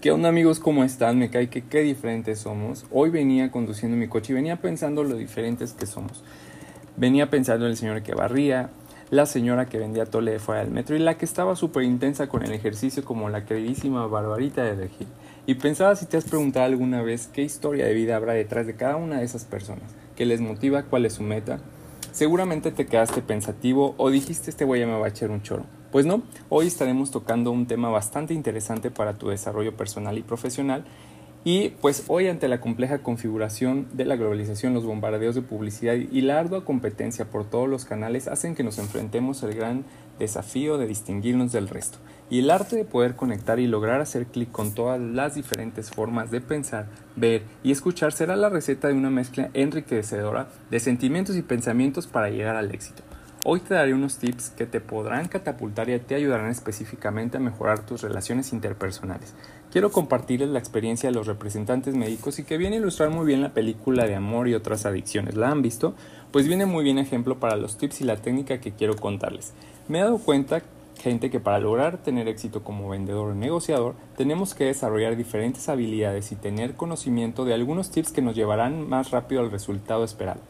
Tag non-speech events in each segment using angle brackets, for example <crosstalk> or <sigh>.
¿Qué onda amigos? ¿Cómo están? Me cae que qué diferentes somos. Hoy venía conduciendo mi coche y venía pensando lo diferentes que somos. Venía pensando en el señor que barría, la señora que vendía tole fuera del metro y la que estaba súper intensa con el ejercicio como la queridísima Barbarita de Regil. Y pensaba si te has preguntado alguna vez qué historia de vida habrá detrás de cada una de esas personas, qué les motiva, cuál es su meta. Seguramente te quedaste pensativo o dijiste este güey ya me va a echar un choro. Pues no, hoy estaremos tocando un tema bastante interesante para tu desarrollo personal y profesional y pues hoy ante la compleja configuración de la globalización, los bombardeos de publicidad y la ardua competencia por todos los canales hacen que nos enfrentemos al gran desafío de distinguirnos del resto. Y el arte de poder conectar y lograr hacer clic con todas las diferentes formas de pensar, ver y escuchar será la receta de una mezcla enriquecedora de sentimientos y pensamientos para llegar al éxito. Hoy te daré unos tips que te podrán catapultar y te ayudarán específicamente a mejorar tus relaciones interpersonales. Quiero compartirles la experiencia de los representantes médicos y que viene a ilustrar muy bien la película de amor y otras adicciones. ¿La han visto? Pues viene muy bien ejemplo para los tips y la técnica que quiero contarles. Me he dado cuenta gente que para lograr tener éxito como vendedor o negociador tenemos que desarrollar diferentes habilidades y tener conocimiento de algunos tips que nos llevarán más rápido al resultado esperado.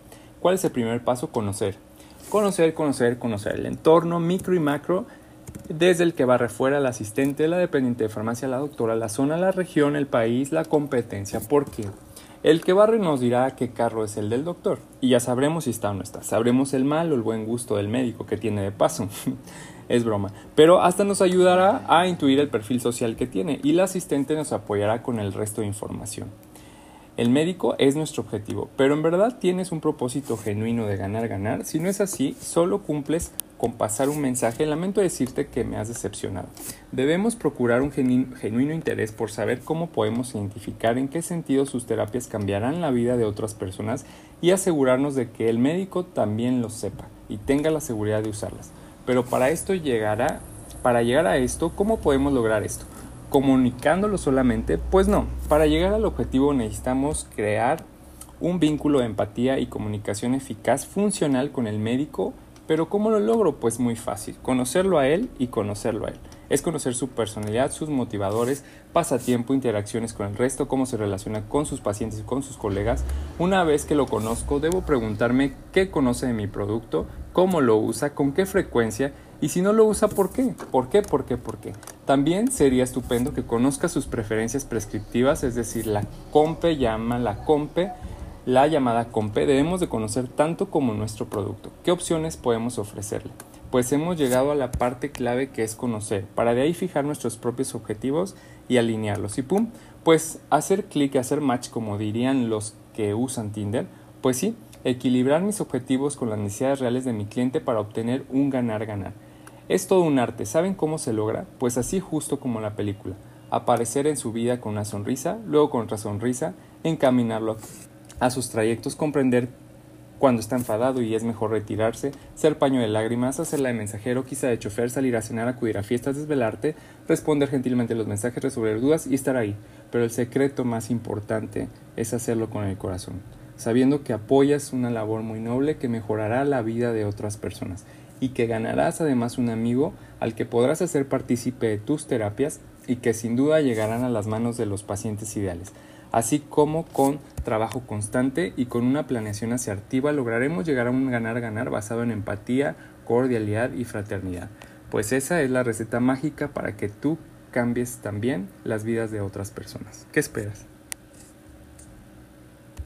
¿Cuál es el primer paso? Conocer. Conocer, conocer, conocer el entorno micro y macro, desde el que barre fuera el asistente, la dependiente de farmacia, la doctora, la zona, la región, el país, la competencia. ¿Por qué? El que barre nos dirá qué carro es el del doctor y ya sabremos si está o no está. Sabremos el mal o el buen gusto del médico que tiene de paso. <laughs> es broma. Pero hasta nos ayudará a intuir el perfil social que tiene y la asistente nos apoyará con el resto de información. El médico es nuestro objetivo, pero en verdad tienes un propósito genuino de ganar, ganar. Si no es así, solo cumples con pasar un mensaje. Lamento decirte que me has decepcionado. Debemos procurar un genuino interés por saber cómo podemos identificar en qué sentido sus terapias cambiarán la vida de otras personas y asegurarnos de que el médico también lo sepa y tenga la seguridad de usarlas. Pero para esto llegará, para llegar a esto, ¿cómo podemos lograr esto? Comunicándolo solamente, pues no, para llegar al objetivo necesitamos crear un vínculo de empatía y comunicación eficaz funcional con el médico, pero ¿cómo lo logro? Pues muy fácil, conocerlo a él y conocerlo a él. Es conocer su personalidad, sus motivadores, pasatiempo, interacciones con el resto, cómo se relaciona con sus pacientes y con sus colegas. Una vez que lo conozco, debo preguntarme qué conoce de mi producto, cómo lo usa, con qué frecuencia y si no lo usa, ¿por qué? ¿Por qué? ¿Por qué? ¿Por qué? También sería estupendo que conozca sus preferencias prescriptivas, es decir, la COMPE llama la COMPE, la llamada COMPE, debemos de conocer tanto como nuestro producto. ¿Qué opciones podemos ofrecerle? Pues hemos llegado a la parte clave que es conocer, para de ahí fijar nuestros propios objetivos y alinearlos. Y pum, pues hacer clic, hacer match, como dirían los que usan Tinder, pues sí, equilibrar mis objetivos con las necesidades reales de mi cliente para obtener un ganar-ganar. Es todo un arte. ¿Saben cómo se logra? Pues así justo como la película. Aparecer en su vida con una sonrisa, luego con otra sonrisa, encaminarlo a sus trayectos, comprender cuando está enfadado y es mejor retirarse, ser paño de lágrimas, hacerla de mensajero, quizá de chofer, salir a cenar, acudir a fiestas, desvelarte, responder gentilmente los mensajes, resolver dudas y estar ahí. Pero el secreto más importante es hacerlo con el corazón, sabiendo que apoyas una labor muy noble que mejorará la vida de otras personas y que ganarás además un amigo al que podrás hacer partícipe de tus terapias y que sin duda llegarán a las manos de los pacientes ideales. Así como con trabajo constante y con una planeación asertiva lograremos llegar a un ganar-ganar basado en empatía, cordialidad y fraternidad. Pues esa es la receta mágica para que tú cambies también las vidas de otras personas. ¿Qué esperas?